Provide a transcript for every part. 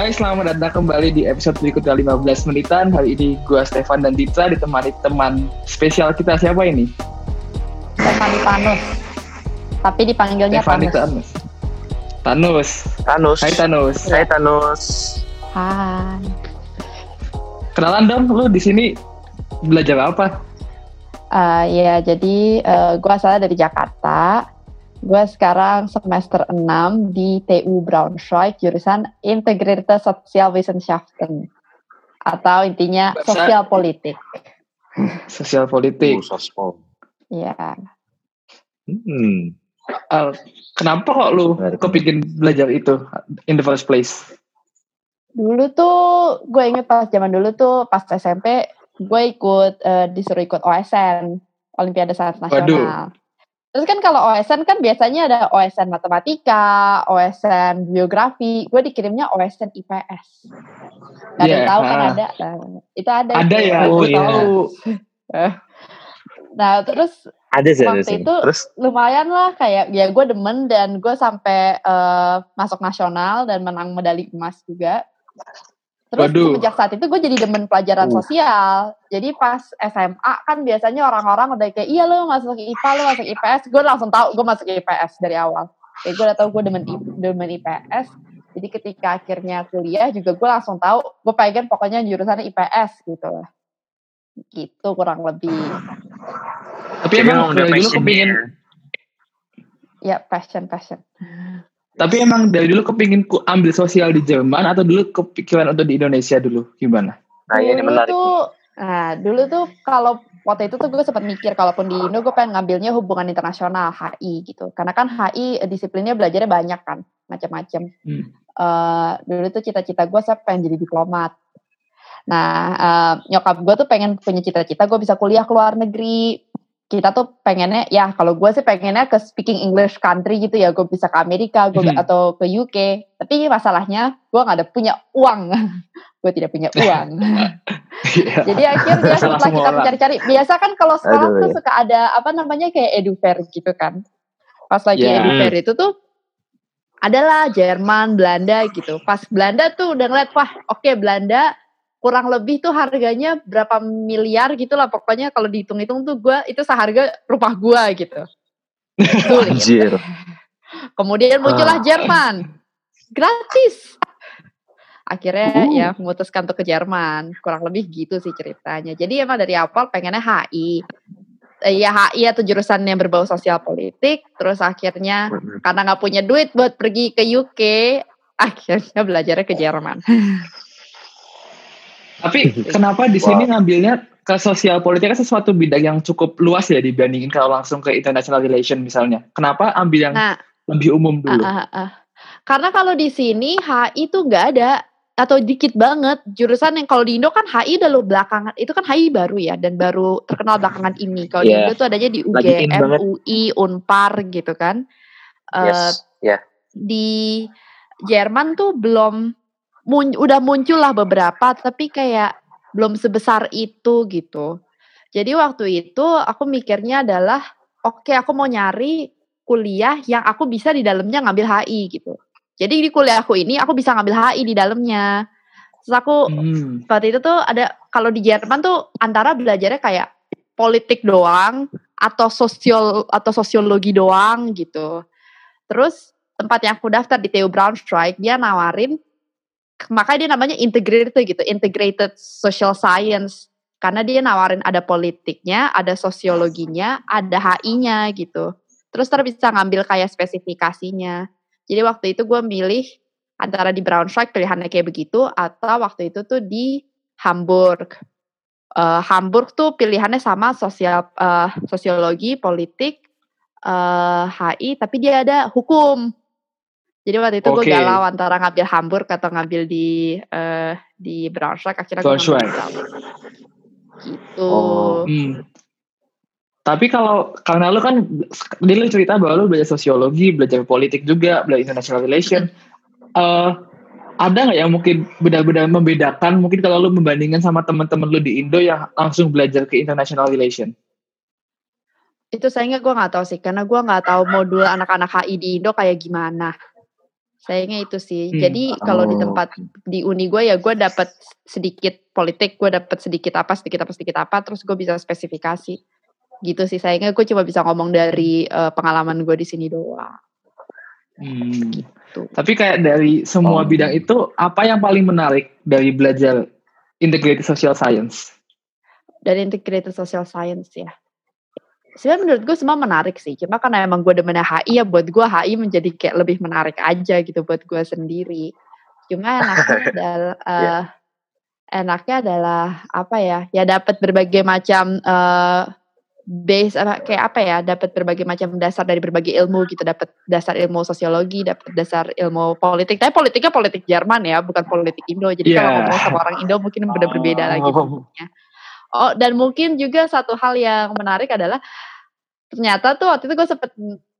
Hai, selamat datang kembali di episode berikutnya 15 menitan. Hari ini gue Stefan dan Ditra ditemani teman spesial kita. Siapa ini? Stefani Tanus. Tapi dipanggilnya Stefani Tanus. Tanus. Tanus. Tanus. Hai Tanus. Hai Tanus. Hai. Kenalan dong, lu di sini belajar apa? Uh, ya, jadi uh, gue asalnya dari Jakarta. Gue sekarang semester 6 di TU Braunschweig, jurusan Integrierte Sozialwissenschaften. Atau intinya Bahasa- sosial politik. Sosial politik. Uh, sospol. Ya. Hmm. Al, kenapa kok lu kepingin belajar itu in the first place? Dulu tuh gue inget pas zaman dulu tuh pas SMP gue ikut eh, disuruh ikut OSN Olimpiade Sains Nasional. Terus kan kalau OSN kan biasanya ada OSN matematika, OSN biografi. Gue dikirimnya OSN IPS. Gak ada yang Iya, tahu kan ada. Nah, itu ada. Ada itu. ya, Oh, gue iya. tahu. Nah terus Ada sih ada Waktu sih. itu Terus lumayan lah kayak ya gue demen dan gue sampai eh, masuk nasional dan menang medali emas juga. Terus Waduh. semenjak saat itu gue jadi demen pelajaran Uh. sosial. Jadi pas SMA kan biasanya orang-orang udah kayak iya lo masuk IPA lo masuk IPS. Gue langsung tahu gue masuk IPS dari awal. Kayak gue udah tahu gue demen demen IPS. Jadi ketika akhirnya kuliah juga gue langsung tahu gue pengen pokoknya jurusannya IPS gitu lah. Gitu kurang lebih. Tapi emang udah dari dulu kepingin, ya. Ya passion passion. Tapi emang dari dulu kepingin ku ambil sosial di Jerman atau dulu kepikiran untuk di Indonesia dulu? Gimana? Nah ini dulu menarik. tuh nah dulu tuh kalau waktu itu tuh gue sempat mikir kalaupun di Indo gue pengen ngambilnya hubungan internasional HI gitu karena kan HI eh, disiplinnya belajarnya banyak kan macam-macam Hmm. Eh, dulu tuh cita-cita gue saya pengen jadi diplomat nah eh, nyokap gue tuh pengen punya cita-cita gue bisa kuliah ke luar negeri kita tuh pengennya ya kalau gue sih pengennya ke speaking English country gitu ya gue bisa ke Amerika gue Hmm. atau ke UK tapi masalahnya gue nggak ada punya uang gue tidak punya uang Iya. jadi akhirnya setelah kita mencari-cari, biasa kan kalau sekolah Aduh, tuh ya. suka ada apa namanya kayak edufair gitu kan. Pas lagi Ya. edufair itu tuh adalah Jerman, Belanda gitu. Pas Belanda tuh udah ngeliat, wah oke Belanda kurang lebih tuh harganya berapa miliar gitu lah. Pokoknya kalau dihitung-hitung tuh gua itu seharga rumah gua gitu. Sulit. Anjir. Kemudian muncullah Ah. Jerman. Gratis. Akhirnya Uh. ya memutuskan untuk ke Jerman. Kurang lebih gitu sih ceritanya. Jadi emang dari awal pengennya HI. Eh, ya HI atau jurusan yang berbau sosial politik. Terus akhirnya karena nggak punya duit buat pergi ke UK. Akhirnya belajarnya ke Jerman. Tapi kenapa di sini ngambilnya ke sosial politik kan sesuatu bidang yang cukup luas ya dibandingin kalau langsung ke international relation misalnya. Kenapa ambil yang Nah, lebih umum dulu? Ah, ah, ah. Karena kalau di sini HI tuh nggak ada atau dikit banget jurusan yang kalau di Indo kan HI udah lo belakangan itu kan HI baru ya dan baru terkenal belakangan ini. Kalau di Iya. Indo tuh adanya di UGM. UI, Unpar gitu kan. Eh, Yes. Ya. Di Jerman tuh belum mun- udah muncul lah beberapa tapi kayak belum sebesar itu gitu. Jadi waktu itu aku mikirnya adalah oke aku mau nyari kuliah yang aku bisa di dalamnya ngambil HI gitu. Jadi di kuliah aku ini aku bisa ngambil HI di dalamnya. Terus aku Hmm. waktu itu tuh ada kalau di Jerman tuh antara belajarnya kayak politik doang atau sosial atau sosiologi doang gitu. Terus tempat yang aku daftar di TU Braunschweig dia nawarin makanya dia namanya integrated gitu, integrated social science karena dia nawarin ada politiknya, ada sosiologinya, ada HI-nya gitu. Terus ntar bisa ngambil kayak spesifikasinya. Jadi waktu itu gue milih antara di Braunschweig pilihannya kayak begitu atau waktu itu tuh di Hamburg. Eh, Hamburg tuh pilihannya sama sosial eh, sosiologi, politik, eh, HI, tapi dia ada hukum. Jadi waktu itu gue Oke. galau antara ngambil Hamburg atau ngambil di eh, di Braunschweig. Akhirnya gue ngambil Braunschweig. Gitu. Oh. Hmm. Tapi kalau karena lu kan dia lu cerita bahwa lu belajar sosiologi, belajar politik juga, belajar international relation. Eh, ada nggak yang mungkin benar-benar membedakan mungkin kalau lu membandingkan sama teman-teman lu di Indo yang langsung belajar ke international relation? Itu sayangnya gue nggak tahu sih, karena gue nggak tahu modul anak-anak HI di Indo kayak gimana. Sayangnya itu sih. Hmm. Jadi kalau di Oh, tempat di uni gue ya gue dapat sedikit politik, gue dapat sedikit apa, sedikit apa, sedikit apa, terus gue bisa spesifikasi. Gitu sih sayangnya gue cuma bisa ngomong dari eh, pengalaman gue di sini doang. Hmm. Gitu. Tapi kayak dari semua Oh. bidang itu, apa yang paling menarik dari belajar integrated social science? Dari integrated social science ya. Sebenarnya menurut gue semua menarik sih. Cuma karena emang gue demennya HI ya buat gue HI menjadi kayak lebih menarik aja gitu buat gue sendiri. Cuma enaknya adalah eh, enaknya adalah apa ya? Ya dapat berbagai macam eh base apa kayak apa ya? Dapat berbagai macam dasar dari berbagai ilmu gitu. Dapat dasar ilmu sosiologi, dapat dasar ilmu politik. Tapi politiknya politik Jerman ya, bukan politik Indo. Jadi kalau Iya. ngomong sama orang Indo mungkin udah berbeda lagi. Oh. Oh, dan mungkin juga satu hal yang menarik adalah ternyata tuh waktu itu gue sempet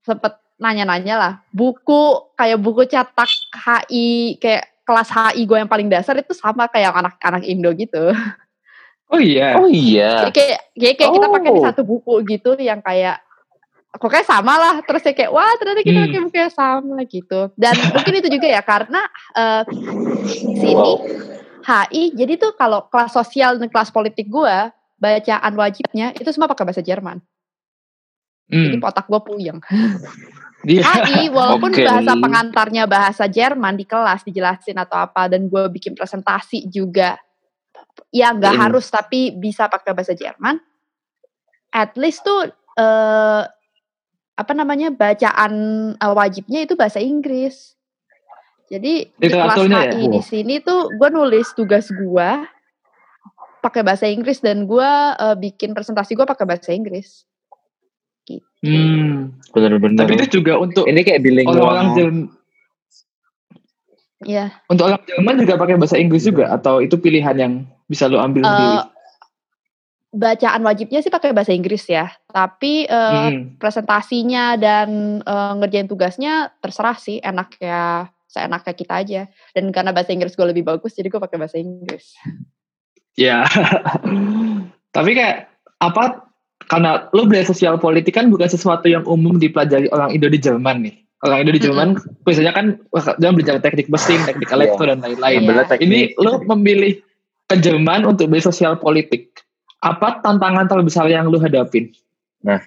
sempet nanya-nanya lah buku kayak buku cetak HI kayak kelas HI gue yang paling dasar itu sama kayak anak-anak Indo gitu. Oh iya. Oh iya. Jadi kayak kayak, kayak kita pakai di Oh. satu buku gitu yang kayak kok kayak sama lah terus ya kayak wah ternyata kita Hmm. pakai buku yang sama gitu dan mungkin itu juga ya karena eh, di sini Wow. HI jadi tuh kalau kelas sosial dan kelas politik gue bacaan wajibnya itu semua pakai bahasa Jerman jadi Hmm. otak gue puyeng Iya. HI walaupun Oke. bahasa pengantarnya bahasa Jerman di kelas dijelasin atau apa dan gue bikin presentasi juga ya nggak Hmm. harus tapi bisa pakai bahasa Jerman at least tuh eh, apa namanya bacaan eh, wajibnya itu bahasa Inggris jadi di kelas Literaturnya ya? HI di sini tuh gue nulis tugas gue pakai bahasa Inggris dan gue eh, bikin presentasi gue pakai bahasa Inggris Hmm. Bener-bener. Tapi itu juga untuk ini kayak bilingual. orang-orang Jerman, ya untuk orang Jerman juga pakai bahasa Inggris juga atau itu pilihan yang bisa lo ambil sendiri? Eh, bacaan wajibnya sih pakai bahasa Inggris ya, tapi eh, Hmm. presentasinya dan eh, ngerjain tugasnya terserah sih, enaknya seenaknya kita aja. Dan karena bahasa Inggris gue lebih bagus, jadi gue pakai bahasa Inggris. Ya. Tapi kayak apa? Karena lo belajar sosial politik kan bukan sesuatu yang umum dipelajari orang Indo di Jerman nih. Orang Indo di Jerman biasanya kan dia belajar teknik mesin, teknik Iya. elektro dan lain-lain. Teknik. Ini lo memilih ke Jerman untuk belajar sosial politik. Apa tantangan terbesar yang lo hadapin? Nah,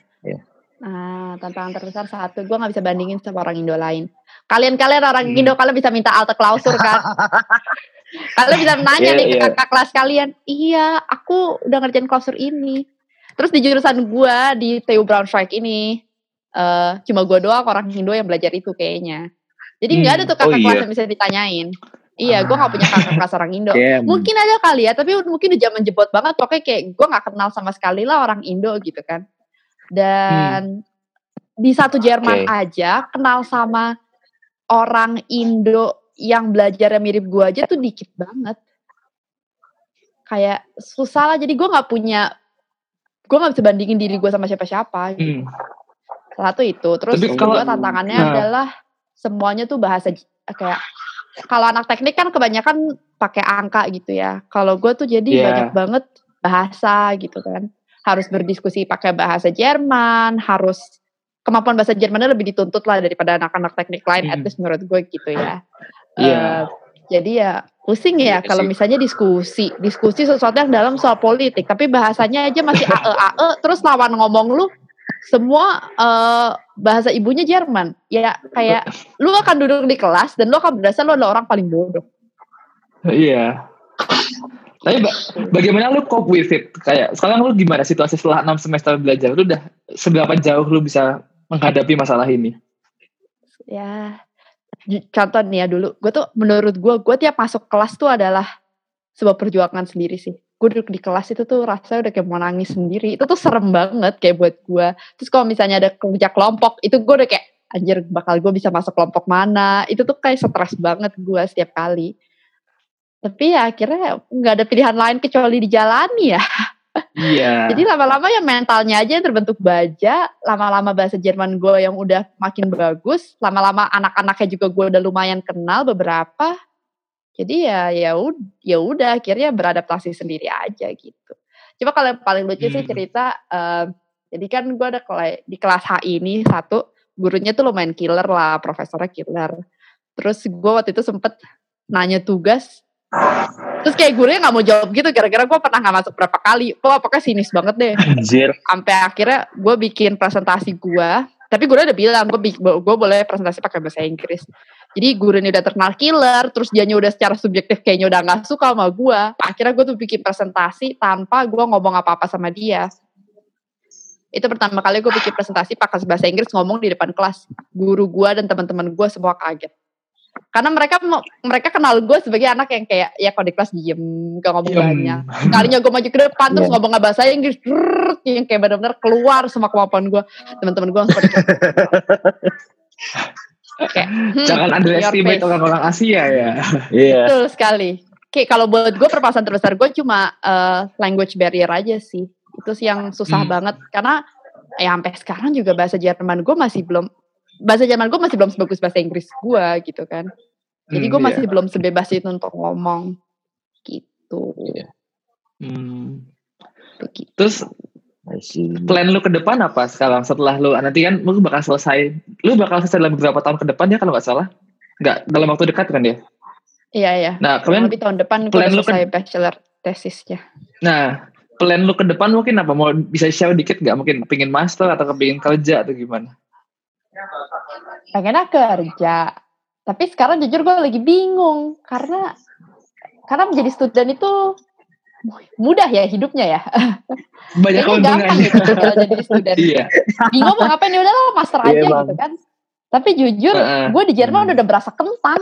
tantangan terbesar satu, gue nggak bisa bandingin sama orang Indo lain. Kalian-kalian orang Hmm. Indo, kalian bisa minta alta klausur kan? kalian bisa nanya Iya, nih ke iya. kakak kelas kalian, iya, aku udah ngerjain klausur ini. Terus di jurusan gue di TU Braunschweig ini, eh cuma gue doang orang Indo yang belajar itu kayaknya. Jadi nggak Hmm. ada tuh kakak Oh, kelas iya. yang bisa ditanyain. Iya, gue nggak punya kakak kelas orang Indo. Kayak- Mungkin ada kali ya, tapi mungkin udah zaman jebot banget. Pokoknya kayak gue nggak kenal sama sekali lah orang Indo gitu kan. Dan di satu Jerman Oke. aja kenal sama orang Indo yang belajarnya mirip gue aja tuh dikit banget. Kayak susah lah. Jadi gue nggak punya, gue nggak bisa bandingin diri gue sama siapa-siapa. gitu. Hmm. Satu itu. Terus Tapi kedua kalau- tantangannya nah. adalah semuanya tuh bahasa kayak kalau anak teknik kan kebanyakan pakai angka gitu ya. Kalau gue tuh jadi Iya. banyak banget bahasa gitu kan. Harus berdiskusi pakai bahasa Jerman, harus kemampuan bahasa Jermannya lebih dituntut lah daripada anak-anak teknik lain. At Hmm. least menurut gue gitu ya. Iya. Eh, jadi ya pusing ya Iya kalau misalnya diskusi, diskusi sesuatu yang dalam soal politik, tapi bahasanya aja masih ae ae, terus lawan ngomong lu semua eh, bahasa ibunya Jerman. Ya kayak lu akan duduk di kelas dan lu akan berasa lu adalah orang paling bodoh. Iya. Tapi ba- bagaimana lu cope with it? Kayak sekarang lu gimana situasi setelah 6 semester belajar? Lu udah seberapa jauh lu bisa menghadapi masalah ini? Ya contoh nih ya dulu, gue tuh menurut gue, gue tiap masuk kelas tuh adalah sebuah perjuangan sendiri sih. Gue duduk di kelas itu tuh rasanya udah kayak mau nangis sendiri. Itu tuh serem banget kayak buat gue. Terus kalau misalnya ada kerja kelompok, itu gue udah kayak anjir bakal gue bisa masuk kelompok mana. Itu tuh kayak stres banget gue setiap kali. Tapi ya akhirnya nggak ada pilihan lain kecuali dijalani ya. Iya. Jadi lama-lama ya mentalnya aja yang terbentuk baja, lama-lama bahasa Jerman gue yang udah makin bagus, lama-lama anak-anaknya juga gue udah lumayan kenal beberapa. Jadi ya ya ya udah akhirnya beradaptasi sendiri aja gitu. Coba kalau yang paling lucu sih Hmm. cerita, eh, jadi kan gue ada kela- di kelas HI ini satu gurunya tuh lumayan killer lah, profesornya killer. Terus gue waktu itu sempet nanya tugas. Terus kayak gurunya nggak mau jawab gitu gara-gara gue pernah nggak masuk berapa kali. Wah pokoknya sinis banget deh. Anjir. Sampai akhirnya gue bikin presentasi gue. Tapi gue udah bilang gue gue boleh presentasi pakai bahasa Inggris. Jadi guru ini udah terkenal killer, terus dia udah secara subjektif kayaknya udah nggak suka sama gue. Akhirnya gue tuh bikin presentasi tanpa gue ngomong apa-apa sama dia. Itu pertama kali gue bikin presentasi pakai bahasa Inggris ngomong di depan kelas. Guru gue dan teman-teman gue semua kaget. Karena mereka mereka kenal gue sebagai anak yang kayak ya kalau di kelas diem gak ngomong Diem. banyak. Kalinya gue maju ke depan terus Iya. ngomong nggak bahasa Inggris, yang kayak benar-benar keluar semua kemampuan gue. Teman-teman gue langsung kayak, hmm, Jangan underestimate orang-orang Asia ya. Iya. Betul sekali. Kayak kalau buat gue permasalahan terbesar gue cuma eh, language barrier aja sih. Itu sih yang susah Hmm. banget karena ya sampai sekarang juga bahasa Jerman gue masih belum bahasa Jerman gue masih belum sebagus bahasa Inggris gue gitu kan. Jadi Hmm, gue iya. masih belum sebebas itu untuk ngomong gitu. Hmm. Begitu. Terus plan lu ke depan apa sekarang setelah lu nanti kan lu bakal selesai lu bakal selesai dalam beberapa tahun ke depan ya kalau nggak salah nggak dalam waktu dekat kan ya Iya iya. nah kalian lebih tahun depan plan lu selesai bachelor tesisnya. nah plan lu ke depan mungkin apa mau bisa share dikit nggak mungkin pingin master atau kepingin kerja atau gimana Pengennya kerja. Tapi sekarang jujur gue lagi bingung karena karena menjadi student itu mudah ya hidupnya ya. banyak keuntungannya gitu kalau jadi student. iya Bingung mau ngapain ya udahlah master Iya, aja gitu kan. Tapi jujur gue di Jerman Hmm. udah berasa kentang.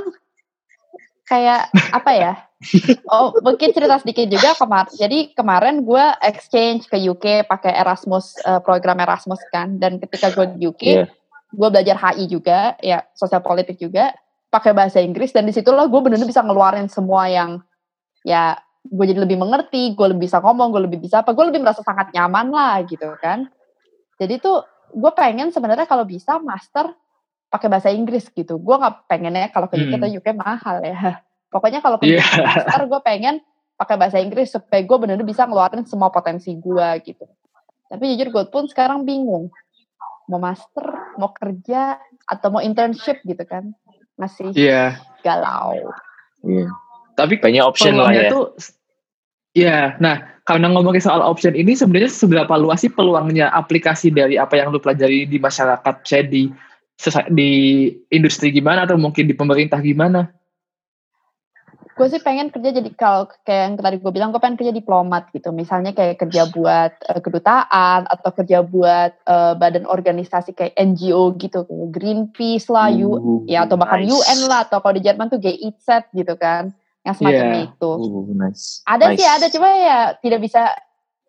Kayak apa ya? Oh mungkin cerita sedikit juga kemarin. Jadi kemarin gue exchange ke UK pakai Erasmus eh, program Erasmus kan. Dan ketika gue di UK, Iya. Gue belajar HI juga, ya sosial politik juga, pakai bahasa Inggris. Dan di situlah gue benar-benar bisa ngeluarin semua yang ya gue jadi lebih mengerti, gue lebih bisa ngomong, gue lebih bisa apa, gue lebih merasa sangat nyaman lah gitu kan. Jadi tuh gue pengen sebenarnya kalau bisa master pakai bahasa Inggris gitu. Gue nggak pengennya kalau ke UK Hmm. atau UK mahal ya. Pokoknya kalau pengen master gue pengen pakai bahasa Inggris supaya gue benar-benar bisa ngeluarin semua potensi gue gitu. Tapi jujur gue pun sekarang bingung mau master, mau kerja atau mau internship gitu kan. Masih iya galau. Iya. tapi Banyak option lah ya. tuh ya nah karena ngomongin soal option ini sebenarnya seberapa luas sih peluangnya aplikasi dari apa yang lu pelajari di masyarakat saya di di industri gimana atau mungkin di pemerintah gimana Gue sih pengen kerja jadi kalau kayak yang tadi gue bilang gue pengen kerja diplomat gitu. Misalnya kayak kerja buat eh, kedutaan atau kerja buat eh, badan organisasi kayak NGO gitu kayak Greenpeace lah, U, Uh, ya atau bahkan nice. UN lah atau kalau di Jerman tuh GIZ gitu kan. Yang semacam Iya. itu. Uh, nice. Ada Nice. sih ada cuma ya tidak bisa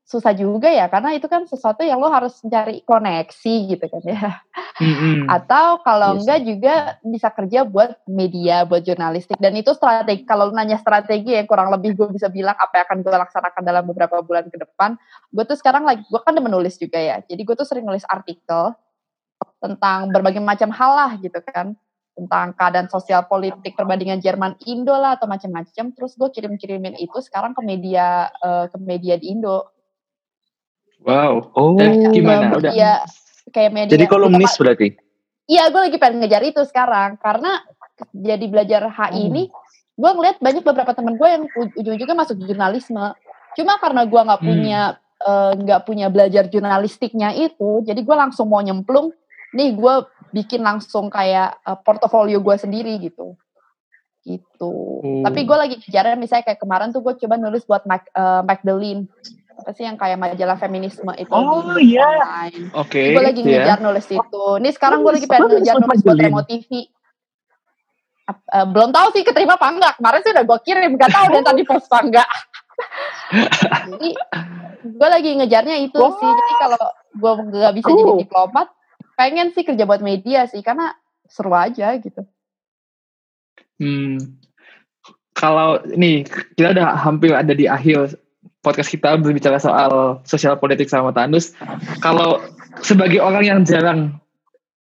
susah juga ya karena itu kan sesuatu yang lo harus mencari koneksi gitu kan ya. Mm-mm. Atau kalau Iya enggak juga bisa kerja buat media, buat jurnalistik dan itu strategi. Kalau nanya strategi ya kurang lebih gue bisa bilang apa yang akan gue laksanakan dalam beberapa bulan ke depan. Gue tuh sekarang lagi gue kan udah menulis juga ya. Jadi gue tuh sering nulis artikel tentang berbagai macam hal lah gitu kan tentang keadaan sosial politik perbandingan Jerman Indo lah atau macam-macam terus gue kirim-kirimin itu sekarang ke media eh, ke media di Indo wow Oh. Eh, Kayak gimana ke udah media kayak media Jadi kolumnis berarti. Iya, gue lagi pengen ngejar itu sekarang karena jadi belajar HI Hmm. ini, gue ngeliat banyak beberapa teman gue yang ujung-ujungnya masuk jurnalisme. Cuma karena gue nggak Hmm. punya eh, nggak punya belajar jurnalistiknya itu, jadi gue langsung mau nyemplung. Nih gue bikin langsung kayak eh, portofolio gue sendiri gitu, gitu. Oh. Tapi gue lagi ngejar misalnya kayak kemarin tuh gue coba nulis buat Mac, eh, Magdalene, apa sih yang kayak majalah feminisme itu Oh, di iya. online oke gue lagi ya. ngejar nulis itu. Nih sekarang gue Oh, lagi pengen ngejar nulis buat. Remo TV. Ap- eh, belum tahu sih keterima apa enggak. Kemarin sih udah gue kirim, gak tahu dan tadi post apa enggak. Jadi gue lagi ngejarnya itu Wah. sih. Jadi kalau gue nggak bisa jadi Cool. diplomat, pengen sih kerja buat media sih karena seru aja gitu. Hmm. Kalau nih kita udah hampir ada di akhir podcast kita berbicara soal sosial politik sama Tanus. Kalau sebagai orang yang jarang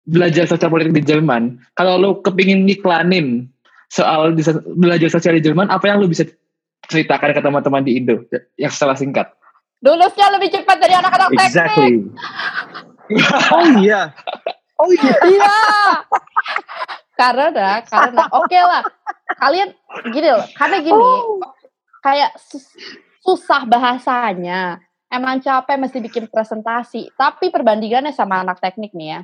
belajar sosial politik di Jerman, kalau lu kepingin ngiklanin soal belajar sosial di Jerman, apa yang lu bisa ceritakan ke teman-teman di Indo yang secara singkat? Lulusnya lebih cepat dari anak-anak teknik. Exactly. oh iya. Oh iya. Iya. karena karena oke lah kalian gini loh karena gini kayak sus- susah bahasanya. Emang capek mesti bikin presentasi. Tapi perbandingannya sama anak teknik nih ya.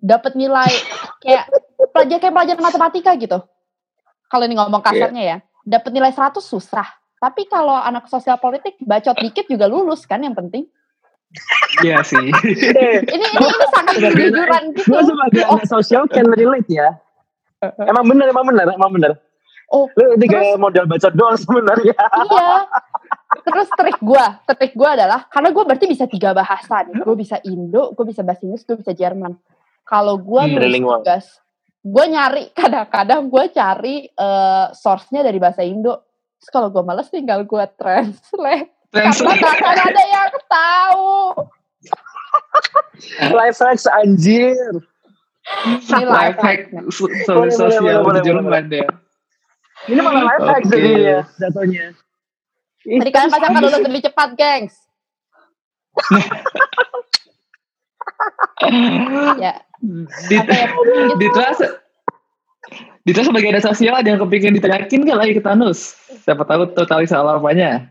Dapat nilai kayak pelajar kayak pelajaran matematika gitu. Kalau ini ngomong kasarnya ya. Dapat nilai 100 susah. Tapi kalau anak sosial politik bacot dikit juga lulus kan yang penting. Iya sih. Ini ini, ini sangat kejujuran gitu. gue sebagai Oh. anak sosial can relate ya. Emang bener, emang bener, emang bener. oh Lu tiga modal bacot doang sebenarnya. iya terus trik gue trik gue adalah karena gue berarti bisa tiga bahasa nih gue bisa Indo gue bisa bahasa Inggris gue bisa Jerman kalau gue Hmm. nulis tugas gue nyari kadang-kadang gue cari eh, source-nya dari bahasa Indo terus kalau gue males tinggal gue translate karena Translate. gak akan ada yang tahu Life hacks anjir. Ini Life hack sosial boleh, Jerman deh. Ini malah life hacks Oke. jadinya jatuhnya. Jadi kalian pasti akan lulus lebih cepat, gengs. ya, Di, apa ya? di kelas di kelas sebagai ada sosial ada yang kepingin ditanyakin gak lagi ke Tanus? Siapa tahu totalis salah apanya.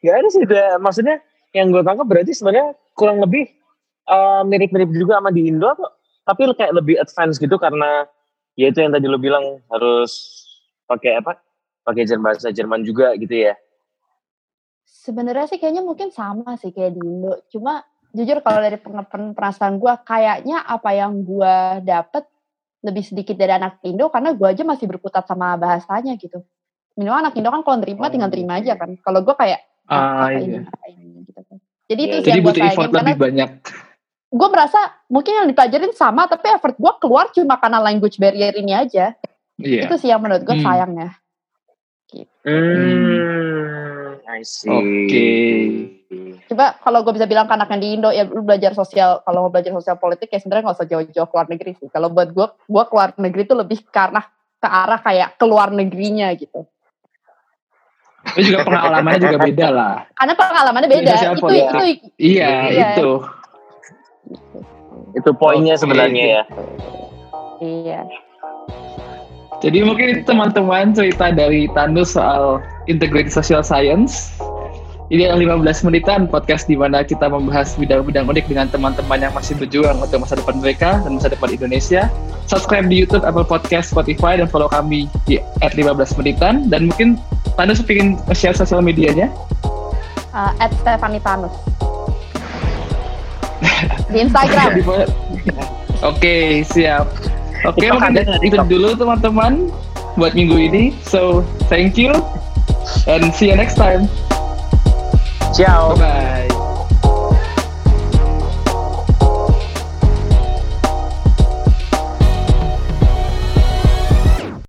Gak ada sih, udah, maksudnya yang gue tangkap berarti sebenarnya kurang lebih eh, mirip-mirip juga sama di Indo kok. Tapi kayak lebih advance gitu karena ya itu yang tadi lo bilang harus pakai apa? Pakai bahasa Jerman juga gitu ya. Sebenarnya sih kayaknya mungkin sama sih kayak di Indo. Cuma jujur kalau dari perasaan gue, kayaknya apa yang gue dapet lebih sedikit dari anak Indo karena gue aja masih berkutat sama bahasanya gitu. Minimal anak Indo kan kalau nerima Oh, tinggal terima aja kan. Kalau gue kayak Ah, apa iya. ini, apa ini gitu kan. Jadi itu Iya, sih Jadi yang gue butuh effort lebih banyak. gue merasa mungkin yang dipelajarin sama tapi effort gue keluar cuma karena language barrier ini aja. Iya. Itu sih yang menurut gue Hmm. sayangnya. Hmm, I see. Oke. Coba kalau gue bisa bilang ke anak yang di Indo ya lu belajar sosial kalau mau belajar sosial politik ya sebenarnya nggak usah jauh-jauh keluar negeri sih. Kalau buat gue, gue keluar negeri itu lebih karena ke arah kayak keluar negerinya gitu. Itu juga pengalamannya juga beda lah. Karena pengalamannya beda. Sosial Itu politik. itu Iya, Iya. itu. Itu poinnya Oke. sebenarnya ya. iya. Jadi mungkin itu teman-teman cerita dari Tanus soal integrated social science. Ini adalah 15 menitan podcast di mana kita membahas bidang-bidang unik dengan teman-teman yang masih berjuang untuk masa depan mereka dan masa depan Indonesia. Subscribe di YouTube, Apple Podcast, Spotify, dan follow kami di at 15 menitan. Dan mungkin Tanus ingin share sosial medianya. Uh, at Stephanie Tanus. di Instagram. Oke, siap. Oke, TikTok mungkin itu dulu teman-teman buat minggu ini. So, thank you and see you next time. Ciao. Bye-bye.